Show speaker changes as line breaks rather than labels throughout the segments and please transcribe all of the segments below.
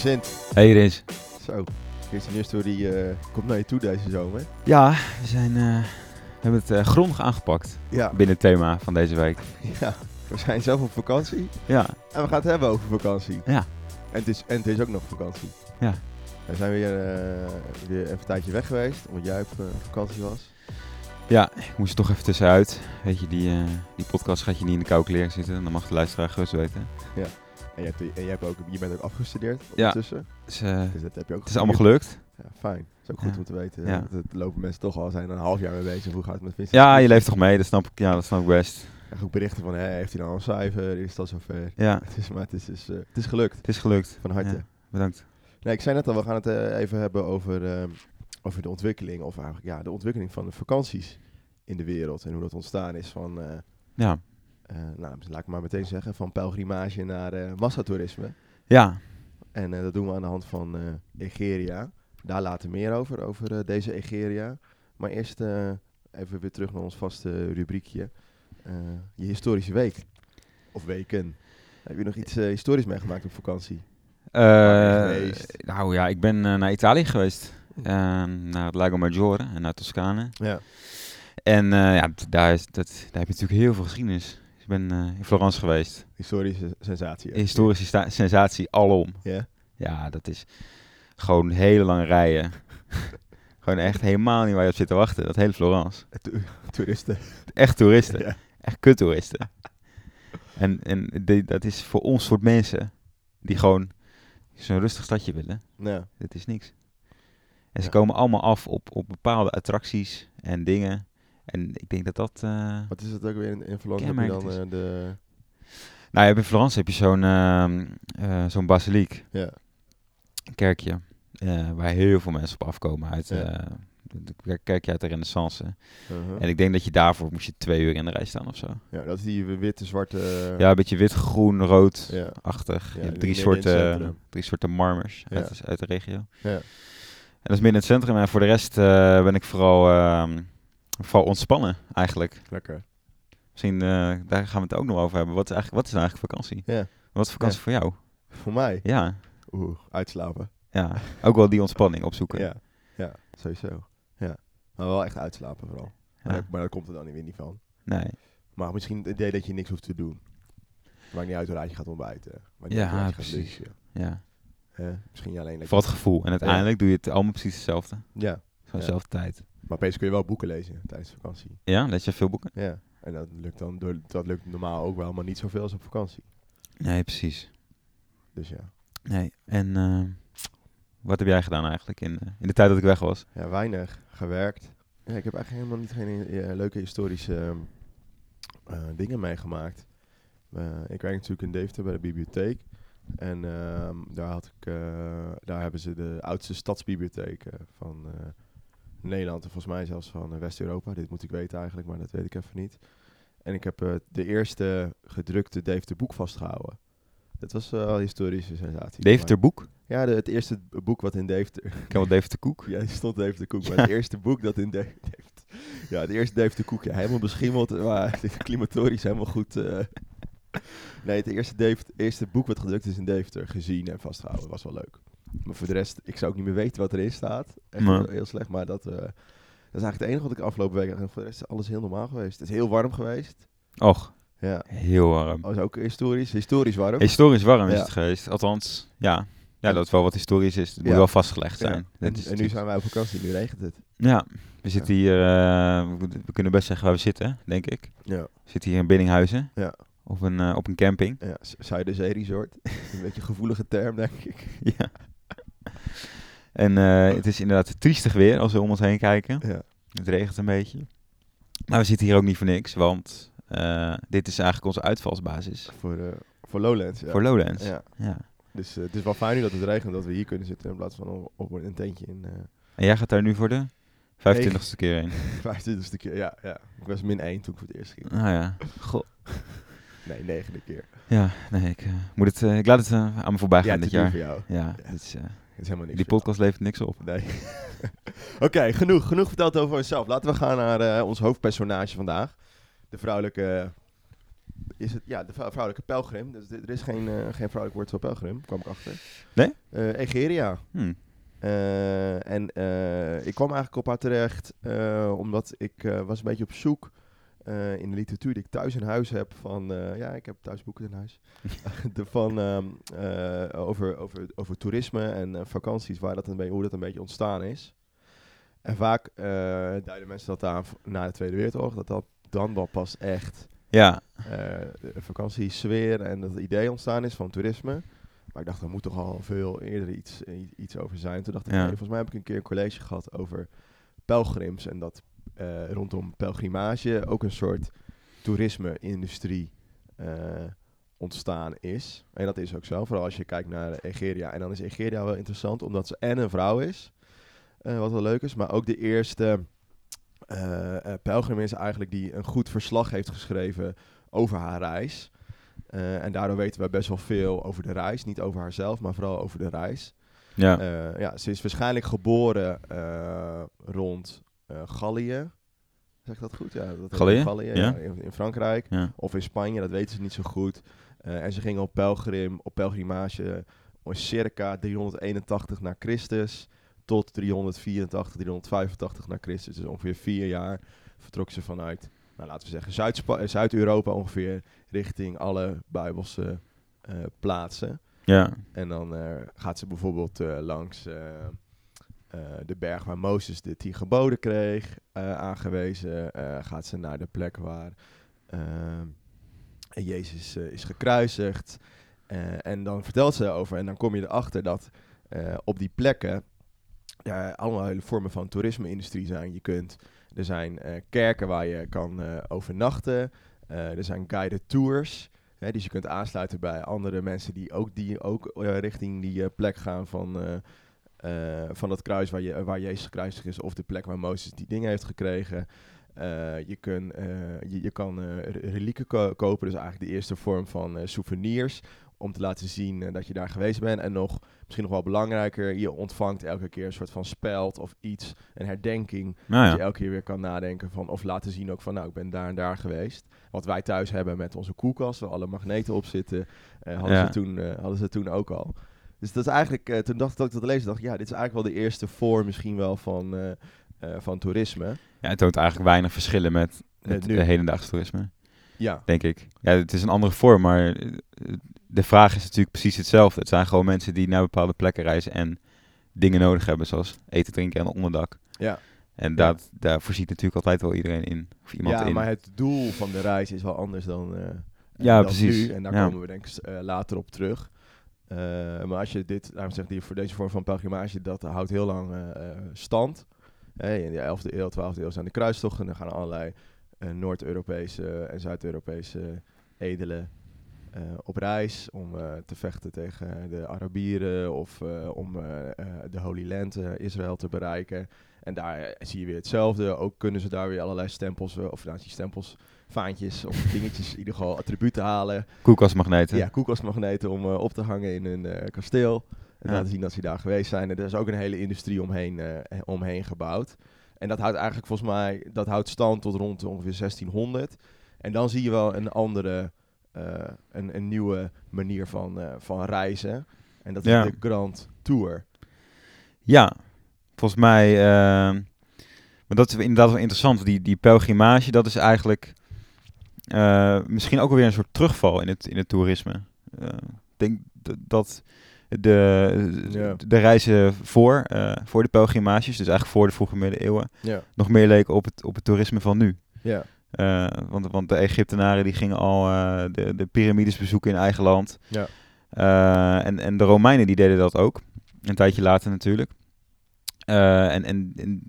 Vincent,
Hey Rins.
zo. Christian Juster die eh, komt naar je toe deze zomer.
Ja, we, zijn, eh, we hebben het eh, grondig aangepakt
Ja,
binnen het thema van deze week.
ja, we zijn zelf op vakantie
Ja,
en we gaan het hebben over vakantie.
Ja.
En het is, en het is ook nog vakantie.
Ja.
We zijn weer, weer even een tijdje weg geweest, omdat jij op vakantie was.
ja, ik moest er toch even tussenuit. Weet je, die, die podcast gaat je niet in de koude kleren zitten. Dan mag de luisteraar gerust weten.
En, je, hebt, en jij hebt ook, je bent ook afgestudeerd
Ja.
ondertussen.
Dus, eh,
Dus dat heb je ook
het is allemaal gelukt.
Ja, fijn. Dat is ook goed
Ja.
om te weten.
Ja.
Dat, lopen mensen toch al, zijn een half jaar mee bezig. Hoe gaat het met Vincent?
Ja, je leeft toch mee, dat snap ik, ja, dat snap ik best.
Ik krijg ook berichten van, hé, heeft hij nou een cijfer? Is dat zover?
Ja,
Het is, maar het is, dus, eh, het is gelukt.
het is gelukt.
Van harte.
Ja, bedankt.
Nee, ik zei net al, we gaan het eh, even hebben over, ehm, over de ontwikkeling, of eigenlijk ja, de ontwikkeling van de vakanties in de wereld en hoe dat ontstaan is van,
Ja,
nou, laat ik maar meteen zeggen, van pelgrimage naar eh, massatoerisme.
ja,
En eh, dat doen we aan de hand van eh, Egeria. Daar later meer over, over eh, deze Egeria. Maar eerst eh, even weer terug naar ons vaste rubriekje. Eh, je historische week. Of weken. Heb je nog iets eh, historisch meegemaakt op vakantie?
Eh, nou ja, ik ben eh, naar Italië geweest. Naar het Lago Maggiore en naar Toscane.
Ja.
En eh, ja, daar, is, dat, daar heb je natuurlijk heel veel geschiedenis. Ben eh, in Florence geweest.
Historische sensatie. hè?
Historische sensatie alom.
Ja?
Ja, dat is gewoon hele lange rijen. gewoon echt helemaal niet waar je op zit te wachten. Dat hele Florence.
To- toeristen.
Echt toeristen.
Ja.
Echt kuttoeristen. en en dat is voor ons soort mensen die gewoon zo'n rustig stadje willen.
Nou,
Dit is niks. En ze
Ja.
komen allemaal af op, op bepaalde attracties en dingen. En ik denk dat dat... eh,
wat is het ook weer in, in Florence? Heb je dan eh, de...
Nou, ja, in Florence heb je zo'n ehm, eh, zo'n basiliek,
Ja,
een kerkje, waar heel veel mensen op afkomen uit...
Ja.
de, kerkje uit de renaissance.
uh-huh.
En ik denk dat je daarvoor moest je twee uur in de rij staan of zo.
ja, dat is die witte, zwarte...
Ja, een beetje wit, groen, rood.
ja.
je hebt drie soorten, drie soorten marmers
Ja.
uit, de, uit de regio.
Ja.
En dat is midden in het centrum. En voor de rest ben ik vooral, ehm, vooral ontspannen eigenlijk.
Lekker.
Misschien, eh, daar gaan we het ook nog over hebben. Wat is, eigenlijk, wat is nou eigenlijk vakantie?
Ja.
Wat is vakantie voor jou?
Voor mij?
Ja,
Oeh, uitslapen.
ja. Ook wel die ontspanning opzoeken.
Ja, ja, sowieso. Ja. Maar wel echt uitslapen vooral. Maar,
Ja.
maar dat komt er dan weer niet van.
Nee.
Maar misschien het idee dat je niks hoeft te doen. Maakt niet uit hoe laat je gaat ontbijten. Maakt niet
Ja,
uit je
precies.
gaat lunchen.
Ja.
Hè? Misschien alleen
Voor het gevoel. En uiteindelijk doe je het allemaal precies hetzelfde.
Ja.
dezelfde tijd.
Maar opeens kun je wel boeken lezen tijdens vakantie.
Ja, lees je veel boeken?
Ja. En dat lukt dan door, dat lukt normaal ook wel, maar niet zoveel als op vakantie.
Nee, precies.
Dus ja.
Nee. En eh, wat heb jij gedaan eigenlijk in, eh, in de tijd dat ik weg was?
Ja, weinig gewerkt. Ja, ik heb eigenlijk helemaal niet geen eh, leuke historische ehm, eh, dingen meegemaakt. Eh, ik werk natuurlijk in Deventer bij de bibliotheek. En ehm, daar, had ik, eh, daar hebben ze de oudste stadsbibliotheek eh, van eh, Nederland. En volgens mij zelfs van eh, West-Europa. Dit moet ik weten eigenlijk, maar dat weet ik even niet. En ik heb eh, de eerste gedrukte Deventer boek vastgehouden. Dat was wel een historische sensatie.
Deventer boek?
Ja, de, het eerste boek wat in
Ik ken wel Deventer Koek.
ja, stond Dave de Koek. Maar het eerste boek dat in Dave... Dave- ja, het eerste Dave de Koek. Ja, helemaal beschimmeld. Maar het climatorisch helemaal goed... eh. Nee, het eerste, Dave, eerste boek wat gedrukt is in Deventer gezien en vastgehouden. was wel leuk. Maar voor de rest, ik zou ook niet meer weten wat erin staat. Echt
Nee.
heel, slecht. Maar dat, eh, dat is eigenlijk het enige wat ik afgelopen week... En voor de rest is alles heel normaal geweest. Het is heel warm geweest.
Och,
Ja.
heel warm.
Dat is ook historisch. Historisch warm.
Historisch warm is
Ja.
het geweest. Althans, ja. Ja, dat wel wat historisch is. Het moet
Ja.
wel vastgelegd
Ja.
zijn.
En, en nu zijn wij op vakantie. Nu regent het.
Ja, we zitten hier... eh, we, kunnen best zeggen waar we zitten, denk ik.
Ja.
We zitten hier in Biddinghuizen.
Ja.
Op een, eh, op een camping.
ja. Zuiderzee Resort. een beetje een gevoelige term, denk ik.
ja. En eh, het is inderdaad triestig weer als we om ons heen kijken.
Ja.
Het regent een beetje. Maar we zitten hier ook niet voor niks, want eh, dit is eigenlijk onze uitvalsbasis
Voor, eh, voor Lowlands, ja.
voor Lowlands.
Ja.
Ja.
Dus het is wel fijn nu dat het regent dat we hier kunnen zitten in plaats van op, een tentje in
En jij gaat daar nu voor de 25ste keer heen.
25ste keer. Ja, ja. Ik was min 1 toen ik voor het eerst ging.
Ah ja. Goh.
Nee, negende keer.
Ja, nee, ik, moet het, ik laat het aan me voorbij gaan
ja,
dit jaar.
voor jou.
Ja,
Ja.
dit is,
is helemaal niks
die podcast levert niks op.
Nee. Oké, genoeg. Genoeg verteld over onszelf. Laten we gaan naar eh, ons hoofdpersonage vandaag. De vrouwelijke is het ja, de vrou- vrouwelijke pelgrim. Dus er is geen, eh, geen vrouwelijk woord voor pelgrim, kwam ik achter.
Nee?
Eh, Egeria.
Hm.
Eh, en ik kwam eigenlijk op haar terecht omdat ik was een beetje op zoek eh, in de literatuur die ik thuis in huis heb van, eh, ja, ik heb thuis boeken in huis, de, van, ehm, eh, over, over, over toerisme en vakanties, waar dat een beetje, hoe dat een beetje ontstaan is. En vaak duiden mensen dat aan na de Tweede Wereldoorlog, dat dat dan wel pas echt
Ja,
de vakantiesfeer en dat idee ontstaan is van toerisme. Maar ik dacht, er moet toch al veel eerder iets, iets over zijn. Toen dacht ik,
Ja.
nee, volgens mij heb ik een keer een college gehad over pelgrims. En dat eh, rondom pelgrimage ook een soort toerisme-industrie eh, ontstaan is. En dat is ook zo, vooral als je kijkt naar Egeria. En dan is Egeria wel interessant, omdat ze en een vrouw is, eh, wat wel leuk is, maar ook de eerste pelgrim is eigenlijk die een goed verslag heeft geschreven over haar reis. En daardoor weten we best wel veel over de reis. Niet over haarzelf, maar vooral over de reis.
ja.
Ja, ze is waarschijnlijk geboren rond Gallië. Zeg ik dat goed? Ja, dat heet
Gallië?
Gallië
Ja.
ja, in, in Frankrijk.
ja.
Of in Spanje, dat weten ze niet zo goed. Eh, en ze gingen op pelgrim, op pelgrimage eh, circa 381 na Christus tot 384, 385 na Christus. Dus ongeveer vier jaar vertrokken ze vanuit, nou, laten we zeggen, Zuid-Spa- eh, Zuid-Europa ongeveer richting alle Bijbelse eh, plaatsen.
ja.
En dan eh, gaat ze bijvoorbeeld eh, langs eh, de berg waar Mozes de tien geboden kreeg, eh, aangewezen. Eh, gaat ze naar de plek waar Jezus is gekruisigd. En dan vertelt ze over, en dan kom je erachter dat op die plekken ja, allemaal hele vormen van toerisme-industrie zijn. Je kunt, er zijn kerken waar je kan overnachten. Er zijn guided tours. Hè, dus je kunt aansluiten bij andere mensen die ook, die ook richting die plek gaan van, eh, van dat kruis waar, je, waar Jezus gekruisigd is. Of de plek waar Mozes die dingen heeft gekregen. Eh, je, kun, eh, je, je kan re- relieken ko- kopen, dus eigenlijk de eerste vorm van souvenirs. Om te laten zien dat je daar geweest bent. En nog, misschien nog wel belangrijker, je ontvangt elke keer een soort van speld of iets, een herdenking.
Nou
Dat je elke keer weer kan nadenken van, of laten zien ook van, nou, ik ben daar en daar geweest. Wat wij thuis hebben met onze koelkast, waar alle magneten op zitten, hadden,
Ja.
ze toen, hadden ze toen ook al. Dus dat is eigenlijk, eh, toen dacht ik dat ik dat lezen, dacht ik, ja, dit is eigenlijk wel de eerste vorm misschien wel van, eh, eh, van toerisme.
ja, het toont eigenlijk weinig verschillen met het hedendaagse toerisme,
Ja,
denk ik. Ja, het is een andere vorm, maar de vraag is natuurlijk precies hetzelfde. Het zijn gewoon mensen die naar bepaalde plekken reizen en dingen nodig hebben, zoals eten, drinken en onderdak.
ja.
En
Ja.
dat, daar voorziet natuurlijk altijd wel iedereen in, of iemand
ja
in.
maar het doel van de reis is wel anders dan,
Ja,
dan
precies.
nu. En daar
Ja.
komen we denk ik later op terug. Eh, maar als je dit, laten we zeggen, die, voor deze vorm van pelgrimage, dat houdt heel lang eh, eh, stand. In de 11e eeuw, 12e eeuw zijn de kruistochten. Dan gaan allerlei Noord-Europese en Zuid-Europese edelen op reis om te vechten tegen de Arabieren of om de Holy Land, Israël, te bereiken. En daar zie je weer hetzelfde. Ook kunnen ze daar weer allerlei stempels, of nou, stempels, vaantjes of dingetjes, in ieder geval attributen halen.
Koelkastmagneten.
Ja, koelkastmagneten om eh, op te hangen in hun eh, kasteel. En
Ja.
laten zien dat ze daar geweest zijn. En er is ook een hele industrie omheen, eh, omheen gebouwd. En dat houdt eigenlijk volgens mij dat houdt stand tot rond ongeveer 1600. En dan zie je wel een andere, een, een nieuwe manier van, van reizen. En dat
Ja.
is de Grand Tour.
Ja, volgens mij. maar dat is inderdaad wel interessant. Die, die pelgrimage, dat is eigenlijk eh, misschien ook alweer een soort terugval in het, in het toerisme. Eh, Ik denk dat de,
Ja.
de reizen voor, eh, voor de pelgrimages, dus eigenlijk voor de vroege middeleeuwen,
Ja.
nog meer leken op het, op het toerisme van nu.
Ja.
Want, want de Egyptenaren die gingen al de, de piramides bezoeken in eigen land.
Ja.
En, en de Romeinen die deden dat ook. Een tijdje later natuurlijk. En, en, en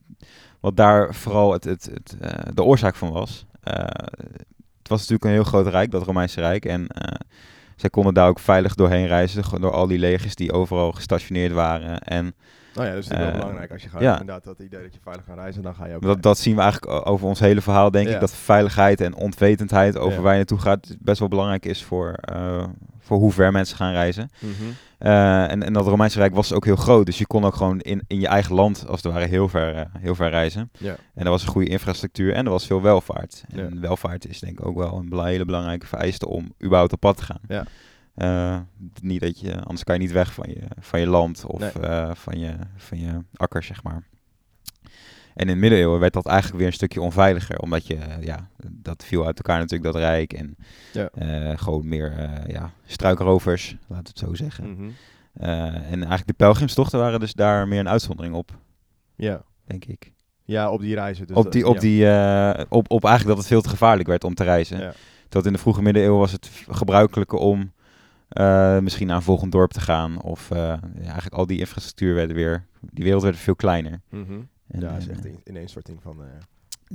wat daar vooral het, het, het, de oorzaak van was. Het was natuurlijk een heel groot rijk, dat Romeinse Rijk. En eh, zij konden daar ook veilig doorheen reizen. Door al die legers die overal gestationeerd waren. En
Nou ja, dat is natuurlijk wel
Eh,
belangrijk. Als je gaat
ja.
inderdaad dat idee dat je veilig gaat reizen, dan ga je ook...
Dat, dat zien we eigenlijk over ons hele verhaal, denk
Ja.
ik. Dat veiligheid en ontwetendheid over
Ja.
waar je naartoe gaat best wel belangrijk is voor, eh, voor hoe ver mensen gaan reizen.
Mhm.
Eh, en, en dat Romeinse Rijk was ook heel groot. Dus je kon ook gewoon in, in je eigen land, als het ware, heel ver, eh, heel ver reizen.
Ja.
En er was een goede infrastructuur en er was veel welvaart. En
Ja.
welvaart is denk ik ook wel een hele belangrijke vereiste om überhaupt op pad te gaan.
Ja.
Eh, niet dat je, anders kan je niet weg van je, van je land of
Nee.
van, je, van je akker, zeg maar. En in de middeleeuwen werd dat eigenlijk weer een stukje onveiliger, omdat je, eh, ja, dat viel uit elkaar natuurlijk, dat rijk. En
Ja.
eh, gewoon meer, eh, ja, struikrovers, laat het zo zeggen.
Mhm.
En eigenlijk de pelgrimstochten waren dus daar meer een uitzondering op,
Ja.
denk ik.
ja, op die reizen. Dus
op, die, op,
ja.
die, op, op eigenlijk dat het veel te gevaarlijk werd om te reizen.
Ja.
Tot in de vroege middeleeuwen was het gebruikelijker om misschien naar een volgend dorp te gaan. Of eigenlijk al die infrastructuur werd weer, die wereld werd veel kleiner.
Mhm.
En,
ja, is
en,
echt
eh,
een ineenstorting van... eh,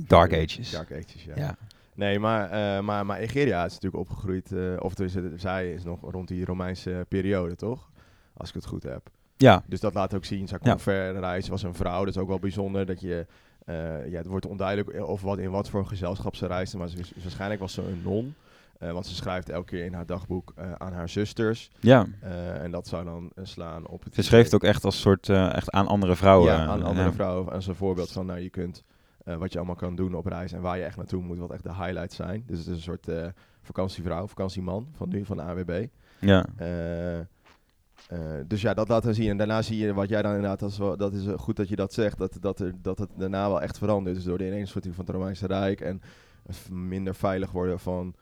Dark Ages.
Dark Ages, ja.
ja.
Nee, maar, eh, maar, maar Egeria is natuurlijk opgegroeid, eh, of eh, zij is nog rond die Romeinse periode, toch? Als ik het goed heb.
ja,
Dus dat laat ook zien, zij kon
Ja.
ver reizen, was een vrouw. Dat is ook wel bijzonder dat je, eh, ja, het wordt onduidelijk of wat, in wat voor een gezelschap ze reisde, maar ze, is- waarschijnlijk was ze een non. Eh, want ze schrijft elke keer in haar dagboek eh, aan haar zusters.
ja.
Eh, en dat zou dan slaan op het...
Ze schreef het ook echt als soort echt aan andere vrouwen.
Ja, aan andere
Ja.
vrouwen als een voorbeeld van, nou, je kunt wat je allemaal kan doen op reis en waar je echt naartoe moet, wat echt de highlights zijn. Dus het is een soort vakantievrouw, vakantieman van nu, van de AWB.
Ja,
dus ja, dat laten we zien. En daarna zie je wat jij dan inderdaad, dat is, wel, dat is goed dat je dat zegt, dat, dat, er, dat het daarna wel echt verandert. Dus door de ineenstorting van het Romeinse Rijk en minder veilig worden van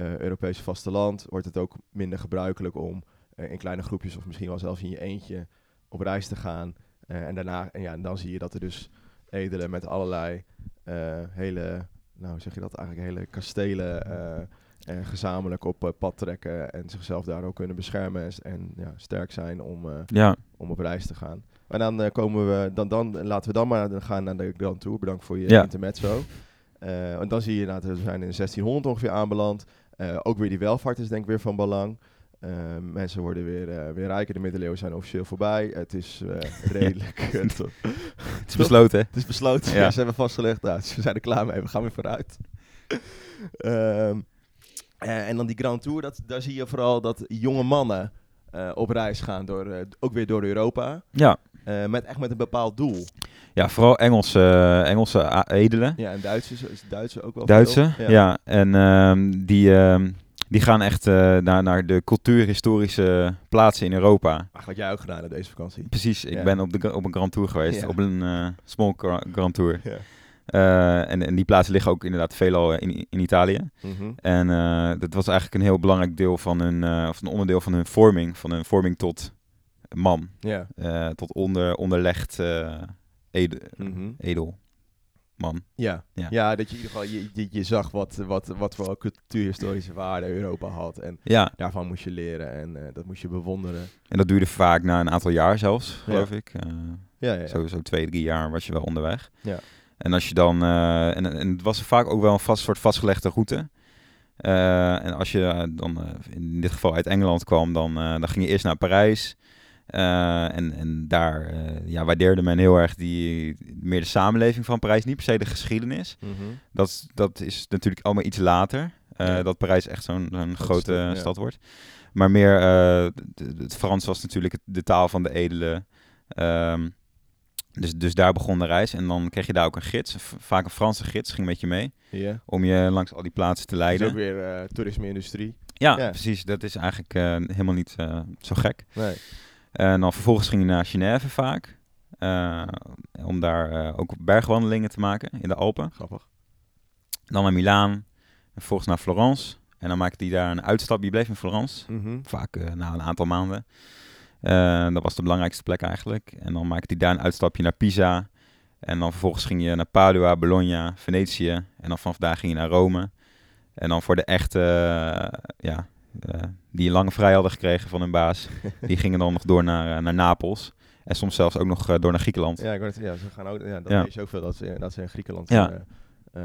Europese vasteland, wordt het ook minder gebruikelijk om eh, in kleine groepjes of misschien wel zelfs in je eentje op reis te gaan. Eh, en daarna, en ja, en dan zie je dat er dus edelen met allerlei eh, hele, nou zeg je dat, eigenlijk hele kastelen eh, en gezamenlijk op eh, pad trekken en zichzelf daar ook kunnen beschermen en, en ja, sterk zijn om, eh,
ja.
om op reis te gaan. Maar dan eh, komen we, dan, dan laten we dan maar gaan naar de Grand Tour. Bedankt voor je
Ja.
intermezzo. Eh want dan zie je dat we zijn in 1600 ongeveer aanbeland. Eh, ook weer die welvaart is denk ik weer van belang. Eh, mensen worden weer, eh, weer rijker. De middeleeuwen zijn officieel voorbij. Het is eh, redelijk. het,
is besloten.
het is besloten.
Ja.
Ze hebben vastgelegd. Nou, ze zijn er klaar mee. We gaan weer vooruit. Ehm, eh, en dan die Grand Tour. Dat, daar zie je vooral dat jonge mannen op reis gaan. Door, ook weer door Europa.
Ja.
Eh, met echt met een bepaald doel.
ja, vooral Engelse, Engelse edelen.
Ja, en Duitsers is Duitse ook wel
Duitse, ja. En ehm, die, ehm, die gaan echt eh, naar, naar de cultuurhistorische plaatsen in Europa.
Ach, wat jij ook gedaan hebt deze vakantie.
Precies, ik
Ja.
ben op, de, op een Grand Tour geweest,
Ja.
op een eh, small gra- Grand Tour.
Ja.
En, en die plaatsen liggen ook inderdaad veelal in, in Italië.
Mhm.
En dat was eigenlijk een heel belangrijk deel van hun, of een onderdeel van hun vorming, van hun vorming tot man,
Ja.
eh, tot onder, onderlegd eh, edel, edel man.
Ja.
Ja.
Ja. dat je in ieder geval je, je, je zag wat, wat, wat voor cultuurhistorische waarde Europa had. En
Ja,
daarvan moest je leren en eh, dat moest je bewonderen.
en dat duurde vaak na een aantal jaar zelfs, geloof ik.
Ja, ja, ja.
Sowieso twee, drie jaar was je wel onderweg.
Ja.
En als je dan, en, en het was vaak ook wel een vast, soort vastgelegde route. En als je dan in dit geval uit Engeland kwam, dan, dan ging je eerst naar Parijs. Eh, en, en daar eh, ja, waardeerde men heel erg die, meer de samenleving van Parijs, niet per se de geschiedenis.
Mhm.
Dat, is- dat is natuurlijk allemaal iets later, eh,
Ja.
dat Parijs echt zo'n zo'n
Grote stad, ja.
stad wordt. Maar meer, het Frans was natuurlijk het- de taal van de edelen. Ehm, dus, dus daar begon de reis. En dan kreeg je daar ook een gids, vaak een Franse gids, ging met je mee. Om je langs al die plaatsen te
Dat is
leiden.
ook weer toerisme-industrie.
Ja,
Ja.
precies. Dat is eigenlijk helemaal niet zo gek.
Nee.
En dan vervolgens ging je naar Genève vaak. eh, om daar eh, ook bergwandelingen te maken in de Alpen.
Grappig.
Dan naar Milaan. En vervolgens naar Florence. En dan maakte hij daar een uitstap. Je bleef in Florence.
Mhm.
Vaak eh, na een aantal maanden. Eh, dat was de belangrijkste plek eigenlijk. En dan maakte hij daar een uitstapje naar Pisa. En dan vervolgens ging je naar Padua, Bologna, Venetië. En dan vanaf daar ging je naar Rome. En dan voor de echte, eh, ja, eh, die een lange vrij hadden gekregen van hun baas. die gingen dan nog door naar, eh, naar Napels. En soms zelfs ook nog eh, door naar Griekenland.
Ja, ik net- ja, ze gaan ook, ja, dat
Ja.
is ook veel dat ze, dat ze in Griekenland
Ja.
eh,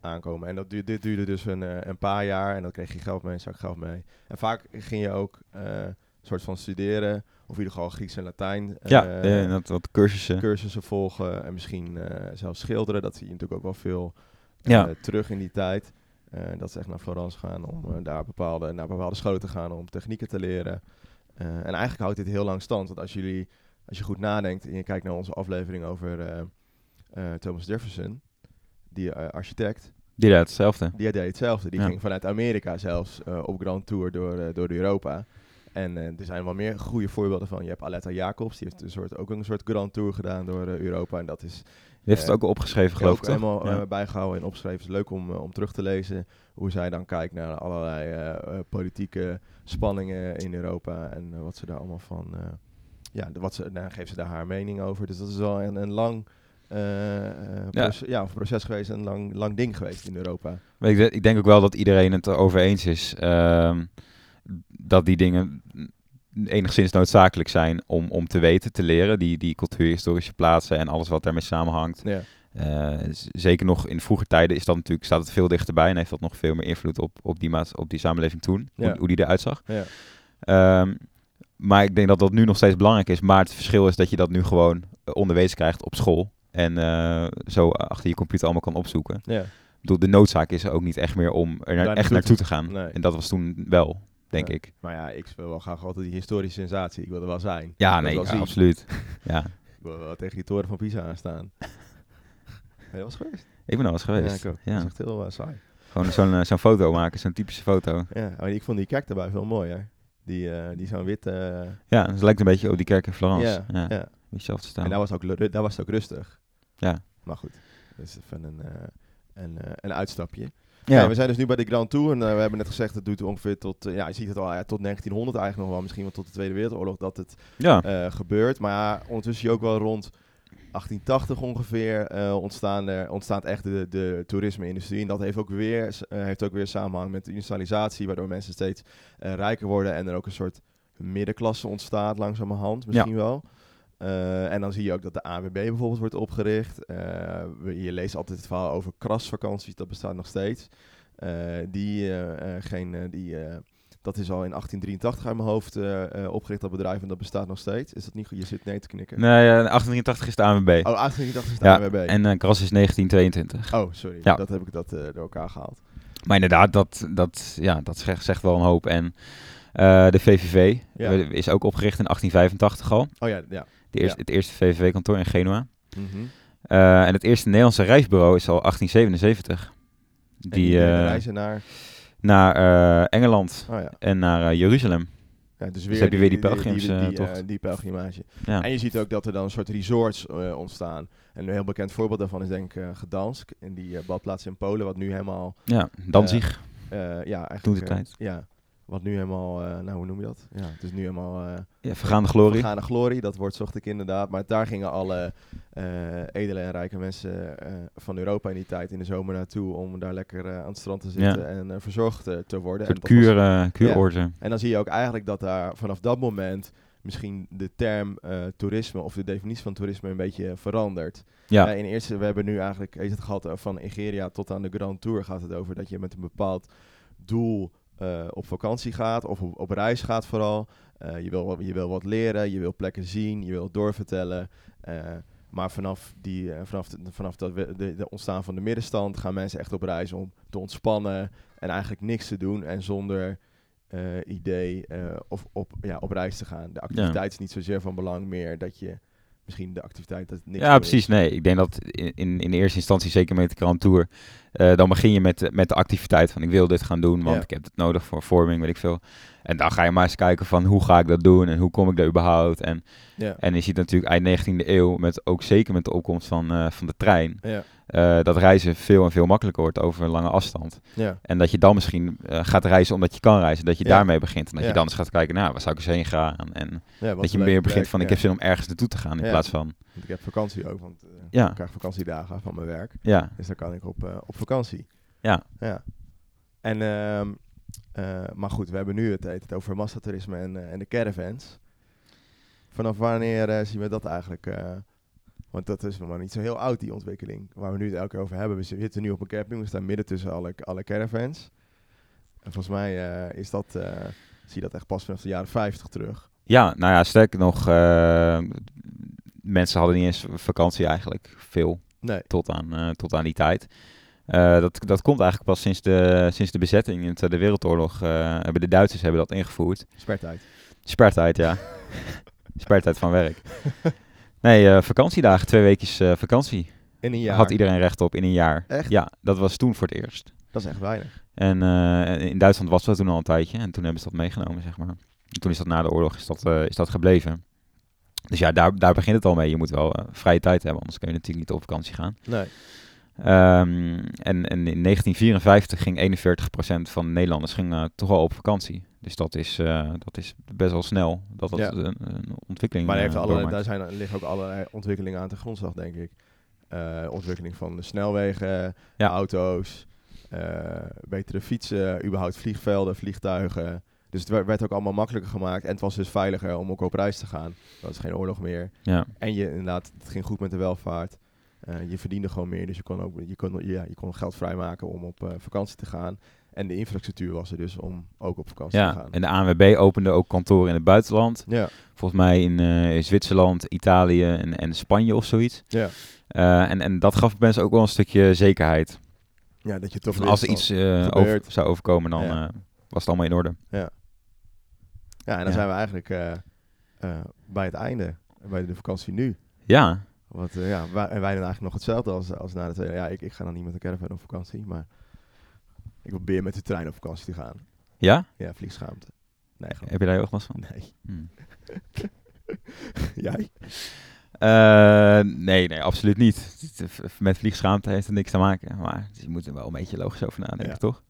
aankomen. En dat duurde, dit duurde dus een, een paar jaar en dan kreeg je geld mee, zak geld mee. En vaak ging je ook een soort van studeren Of in ieder geval Grieks en Latijn.
ja,
eh,
dat, wat cursussen.
cursussen volgen en misschien zelfs schilderen. Dat zie je natuurlijk ook wel veel
Ja.
terug in die tijd. Eh, dat ze echt naar Florence gaan om eh, daar bepaalde, naar bepaalde scholen te gaan om technieken te leren. Eh, en eigenlijk houdt dit heel lang stand. Want als jullie, als je goed nadenkt en je kijkt naar onze aflevering over Thomas Jefferson, die architect,
Die deed hetzelfde.
die deed hetzelfde. Die
Ja.
ging vanuit Amerika zelfs op Grand Tour door, door Europa. En eh, er zijn wel meer goede voorbeelden van. Je hebt Aletta Jacobs, die heeft een soort, ook een soort Grand Tour gedaan door eh, Europa. En dat is
Die heeft het
Eh,
ook opgeschreven, geloof ik, toch?
helemaal
Ja.
eh, bijgehouden en opgeschreven. Het is leuk om, om terug te lezen hoe zij dan kijkt naar allerlei politieke spanningen in Europa. En wat ze daar allemaal van... ja, wat ze, dan geeft ze daar haar mening over. Dus dat is wel een, een lang...
Ja.
proces, ja, of proces geweest, een lang, lang ding geweest in Europa.
Ik, ik denk ook wel dat iedereen het erover eens is ehm, dat die dingen enigszins noodzakelijk zijn om, om te weten, te leren. Die, die cultuurhistorische plaatsen en alles wat daarmee samenhangt.
Ja,
Eh, zeker nog in vroeger tijden is dat natuurlijk, staat het veel dichterbij en heeft dat nog veel meer invloed op, op, die, maat, op die samenleving toen,
Ja.
hoe, hoe die eruit zag.
ja.
Ehm, maar ik denk dat dat nu nog steeds belangrijk is. Maar het verschil is dat je dat nu gewoon eh, onderwezen krijgt op school. En eh, zo achter je computer allemaal kan opzoeken.
ja.
Ik bedoel, de noodzaak is er ook niet echt meer om er naar- echt
naartoe te-
te gaan.
nee.
En dat was toen wel, denk
Ja.
ik.
Maar ja, ik wil wel graag altijd die historische sensatie. Ik wil er wel zijn.
Ja,
Ik
nee,
wel
ja,
zien.
absoluut. ja,
Ik wil wel tegen die toren van Pisa aanstaan. Ben je wel eens geweest?
ik ben al eens geweest.
Ja, ik ook.
Ja.
Dat is echt heel eh, saai.
Gewoon zo'n eh, zo'n foto maken, zo'n typische foto.
Ja, maar ik vond die kerk daarbij veel mooier. Die, eh, die zo'n wit... eh,
Ja, het lijkt een beetje op die kerk in Florence.
ja,
Ja, zelf te staan.
En daar was, ook, daar was het ook rustig.
Ja.
Maar goed, dat is even een, een, een uitstapje.
Ja.
We zijn dus nu bij de Grand Tour en eh, we hebben net gezegd dat duurt ongeveer tot, eh, ja, je ziet het al, ja, tot 1900 eigenlijk nog wel, misschien wel tot de Tweede Wereldoorlog dat het
ja.
eh, gebeurt. Maar ja, ondertussen zie je ook wel rond 1880 ongeveer ontstaan er, ontstaat echt de, de toerisme-industrie. En dat heeft ook, weer, heeft ook weer samenhang met de industrialisatie, waardoor mensen steeds rijker worden en er ook een soort middenklasse ontstaat langzamerhand misschien wel. Eh, en dan zie je ook dat de AWB bijvoorbeeld wordt opgericht. Eh, je leest altijd het verhaal over krasvakanties, dat bestaat nog steeds. Eh, die, geen, die, dat is al in 1883 uit mijn hoofd opgericht, dat bedrijf, en dat bestaat nog steeds. Is dat niet goed? Je zit nee te knikken.
Nee, eh, 1883 is de ANWB.
Oh, 1883 is de
ja,
AWB.
en eh Kras is 1922.
Oh, sorry.
Ja.
Dat heb ik dat door elkaar gehaald.
Maar inderdaad, dat, dat, ja, dat zegt, zegt wel een hoop. En eh, de VVV
Ja.
is ook opgericht in 1885 al.
Oh ja, ja.
De eerste,
Ja.
Het eerste VVV-kantoor in Genua.
Mhm.
Eh, en het eerste Nederlandse reisbureau is al 1877.
En
Die
deden
eh,
reizen naar...
naar Engeland
Oh ja.
en naar Jeruzalem.
ja dus
heb je weer die
Die,
pelgrims,
die, die, eh, die pelgrimage.
Ja.
En je ziet ook dat er dan een soort resorts ontstaan. En een heel bekend voorbeeld daarvan is denk ik eh, Gdansk. In die badplaats in Polen, wat nu helemaal...
ja, Danzig.
ja, eigenlijk...
Toen de tijd.
ja, wat nu helemaal... eh, nou, hoe noem je dat? Ja, het is nu helemaal... eh,
ja, vergaande glorie.
Vergane glorie, dat woord zocht ik inderdaad. Maar daar gingen alle eh, edele en rijke mensen van Europa in die tijd in de zomer naartoe om daar lekker aan het strand te zitten
Ja.
en verzorgd te worden.
Een kuur, kuuroorten.
en dan zie je ook eigenlijk dat daar vanaf dat moment misschien de term toerisme of de definitie van toerisme een beetje verandert.
Ja,
in eerste, we hebben nu eigenlijk heeft het gehad eh, van Nigeria tot aan de Grand Tour gaat het over dat je met een bepaald doel eh, op vakantie gaat of op, op reis gaat vooral. Eh, je, wil, wat- je wil wat leren, je wil plekken zien, je wil doorvertellen. Eh, maar vanaf, die, vanaf, de, vanaf dat we, de, de ontstaan van de middenstand gaan mensen echt op reis om te ontspannen en eigenlijk niks te doen en zonder idee of op, ja, op reis te gaan. De activiteit is niet zozeer van belang meer dat je misschien de activiteit dat niks
ja
is.
precies. Nee, ik denk dat in, in, in eerste instantie, zeker met de Grand Tour, eh, dan begin je met, de- met de activiteit van ik wil dit gaan doen, want
Ja.
ik heb het nodig voor vorming, weet ik veel. En dan ga je maar eens kijken van hoe ga ik dat doen en hoe kom ik daar überhaupt. En,
Ja.
en je ziet natuurlijk eind 19e eeuw, met, ook zeker met de opkomst van, eh, van de trein,
Ja,
eh, dat reizen veel en veel makkelijker wordt over een lange afstand.
ja,
En dat je dan misschien gaat reizen omdat je kan reizen. Dat je daarmee begint. En dat je dan eens gaat kijken, nou, waar zou ik eens heen gaan? En dat je meer begint van, ik heb zin om ergens naartoe te gaan. In plaats van,
Want ik heb vakantie ook, want eh,
Ja.
ik krijg vakantiedagen van mijn werk.
ja,
Dus dan kan ik op, eh, op vakantie.
Ja.
ja. En, ehm, eh, maar goed, we hebben nu het, het over massatoerisme en, en de caravans. Vanaf wanneer zien we dat eigenlijk? want dat is nog maar niet zo heel oud, die ontwikkeling. Waar we nu het elke keer over hebben. We zitten nu op een camping, we staan midden tussen alle, alle caravans. En volgens mij is dat, zie je dat echt pas vanaf de jaren 50 terug.
Ja, nou ja, sterker nog, eh, mensen hadden niet eens vakantie eigenlijk. Veel,
Nee.
tot aan, eh, tot aan die tijd. Eh, dat, dat komt eigenlijk pas sinds de, sinds de bezetting in de Tweede Wereldoorlog. eh, hebben de Duitsers hebben dat ingevoerd.
Spertijd.
Spertijd, ja. Spertijd van werk. Nee, eh, vakantiedagen, twee weekjes eh, vakantie.
In een jaar.
Had iedereen recht op in een jaar.
Echt?
Ja, dat was toen voor het eerst.
Dat is echt weinig.
En eh, in Duitsland was dat toen al een tijdje. En toen hebben ze dat meegenomen, zeg maar. En toen is dat na de oorlog is dat, eh, is dat gebleven. Dus ja, daar, daar begint het al mee. Je moet wel eh, vrije tijd hebben, anders kun je natuurlijk niet op vakantie gaan.
Nee.
Ehm, en, en in 1954 ging 41% van de Nederlanders ging, eh, toch al op vakantie. Dus dat is, eh, dat is best wel snel dat dat
Ja.
een, een ontwikkeling
Maar heeft allerlei, daar zijn, liggen ook allerlei ontwikkelingen aan de grondslag, denk ik. Ontwikkeling van de snelwegen,
Ja.
auto's, betere fietsen, überhaupt vliegvelden, vliegtuigen. Dus het werd, ook allemaal makkelijker gemaakt. En het was dus veiliger om ook op reis te gaan. Dat is geen oorlog meer.
Ja.
En je, inderdaad, het ging goed met de welvaart. Eh, je verdiende gewoon meer, dus je kon ook je kon, ja, je kon geld vrijmaken om op eh, vakantie te gaan. En de infrastructuur was er dus om ook op vakantie te gaan.
en de ANWB opende ook kantoren in het buitenland.
Ja,
Volgens mij in eh, Zwitserland, Italië en, en Spanje of zoiets.
ja.
En, en dat gaf mensen ook wel een stukje zekerheid.
ja, dat je toch
Van als er iets over, zou overkomen, dan
Ja.
was het allemaal in orde.
Ja, en dan
Ja.
zijn we eigenlijk eh, eh, bij het einde, bij de vakantie nu.
Ja,
Wat, eh, ja, wij, en wij doen eigenlijk nog hetzelfde als, als na de tweede. Ja, ik, ik ga dan niet met een caravan op vakantie, maar ik probeer met de trein op vakantie te gaan.
ja?
Ja, vliegschaamte. Nee, gewoon.
Heb je daar ook last van?
Nee.
Hmm.
Jij?
Nee, nee, absoluut niet. Met vliegschaamte heeft er niks te maken. Maar je moet er wel een beetje logisch over nadenken,
Ja.
toch?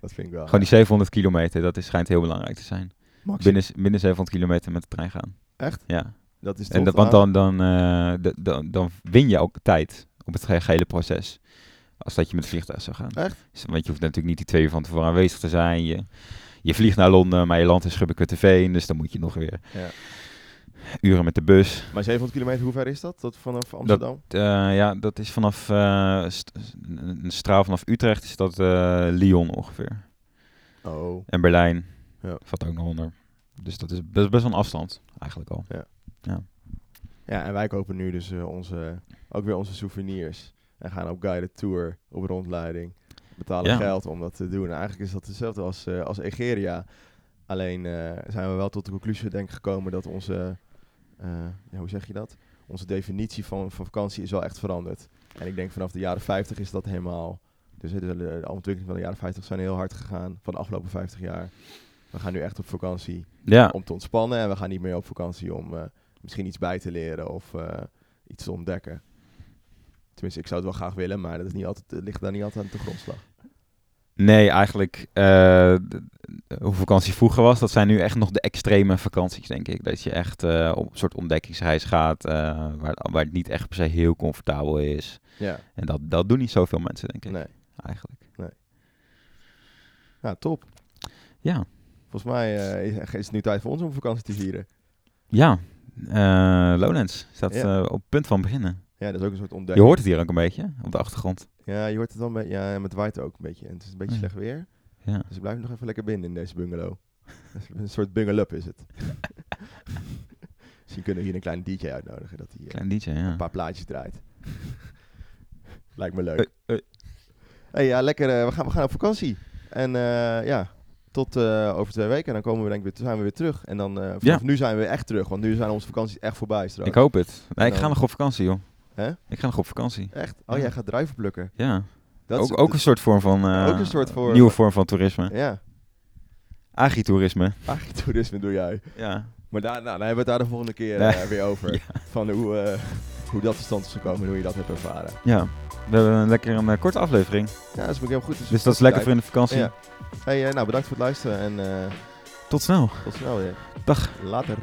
Dat vind ik wel.
Gewoon die 700 kilometer, dat is, schijnt heel belangrijk te zijn.
Maxi-
Binnen, binnen 700 kilometer met de trein gaan.
Echt?
Ja.
Dat is
En dat, want dan, dan, eh, dan, dan win je ook tijd op het ge- gehele proces. Als dat je met het vliegtuig zou gaan.
Echt?
Want je hoeft natuurlijk niet die twee uur van tevoren aanwezig te zijn. Je, je vliegt naar Londen, maar je landt in Schubbekutteveen. Dus dan moet je nog weer
Ja.
uren met de bus.
Maar 700 kilometer, hoe ver is dat? Tot vanaf Amsterdam?
Eh, ja, dat is vanaf st- een straal vanaf Utrecht is dat Lyon ongeveer.
Oh.
En Berlijn
Ja.
valt ook nog onder. Dus dat is best, best wel een afstand eigenlijk al.
Ja, en wij kopen nu dus eh, onze, ook weer onze souvenirs. En gaan op guided tour, op rondleiding. Betalen
Ja.
geld om dat te doen. En eigenlijk is dat hetzelfde als, eh, als Egeria. Alleen eh, zijn we wel tot de conclusie denk ik gekomen dat onze, ja, hoe zeg je dat? Onze definitie van, van vakantie is wel echt veranderd. En ik denk vanaf de jaren 50 is dat helemaal... Dus de, de, de ontwikkeling van de jaren 50 zijn heel hard gegaan. Van de afgelopen 50 jaar. We gaan nu echt op vakantie
Ja,
om te ontspannen. En we gaan niet meer op vakantie om eh, misschien iets bij te leren of eh, iets te ontdekken. Tenminste, ik zou het wel graag willen, maar dat is niet altijd, ligt daar niet altijd aan de grondslag.
nee, eigenlijk d- hoe vakantie vroeger was, dat zijn nu echt nog de extreme vakanties, denk ik. Dat je echt op een soort ontdekkingsreis gaat, waar, waar het niet echt per se heel comfortabel is.
Ja,
En dat, dat doen niet zoveel mensen, denk ik,
nee.
eigenlijk.
Nou, top.
Ja,
Volgens mij eh, is, is het nu tijd voor ons om vakantie te vieren.
ja. Eh, Lowlands staat
Ja.
eh, op het punt van beginnen.
Ja, dat is ook een soort
Je
ontdekking.
hoort het hier ook een beetje, op de achtergrond.
Ja, je hoort het wel een beetje. Ja, met waait ook een beetje. En het is een beetje
Ja.
slecht weer.
Ja.
Dus ik blijf nog even lekker binnen in deze bungalow. een soort bungalow is het. Misschien kunnen we hier een kleine DJ uitnodigen dat hij
Klein DJ, ja.
een paar plaatjes draait. Lijkt me leuk. Hey, ja, lekker. we, gaan, we gaan op vakantie. En ja, tot eh, over twee weken. En dan komen we denk ik weer, zijn we weer terug. En dan, eh vanaf
Ja.
nu zijn we echt terug. Want nu zijn onze vakanties echt voorbij straks.
ik hoop het. Nee, ik
dan-
ga nog op vakantie, joh.
Hè?
Ik ga nog op vakantie.
Echt? Oh,
Ja.
jij gaat druiven plukken.
Ja.
Dat is-
ook, ook een soort vorm van... eh,
Ook een soort voor-
Nieuwe vorm van toerisme.
Ja,
Agritourisme.
agritourisme doe jij.
Ja.
Maar daar, nou, dan hebben we het daar de volgende keer
Nee.
weer over.
Ja.
Van hoe, hoe dat tot stand is gekomen en hoe je dat hebt ervaren.
Ja. We hebben een lekker een korte aflevering.
Ja, dat is ook heel goed.
Dus dat is lekker voor in de vakantie.
Ja. Hey, eh, nou, bedankt voor het luisteren en eh,
Tot snel.
tot snel weer.
Dag.
Later.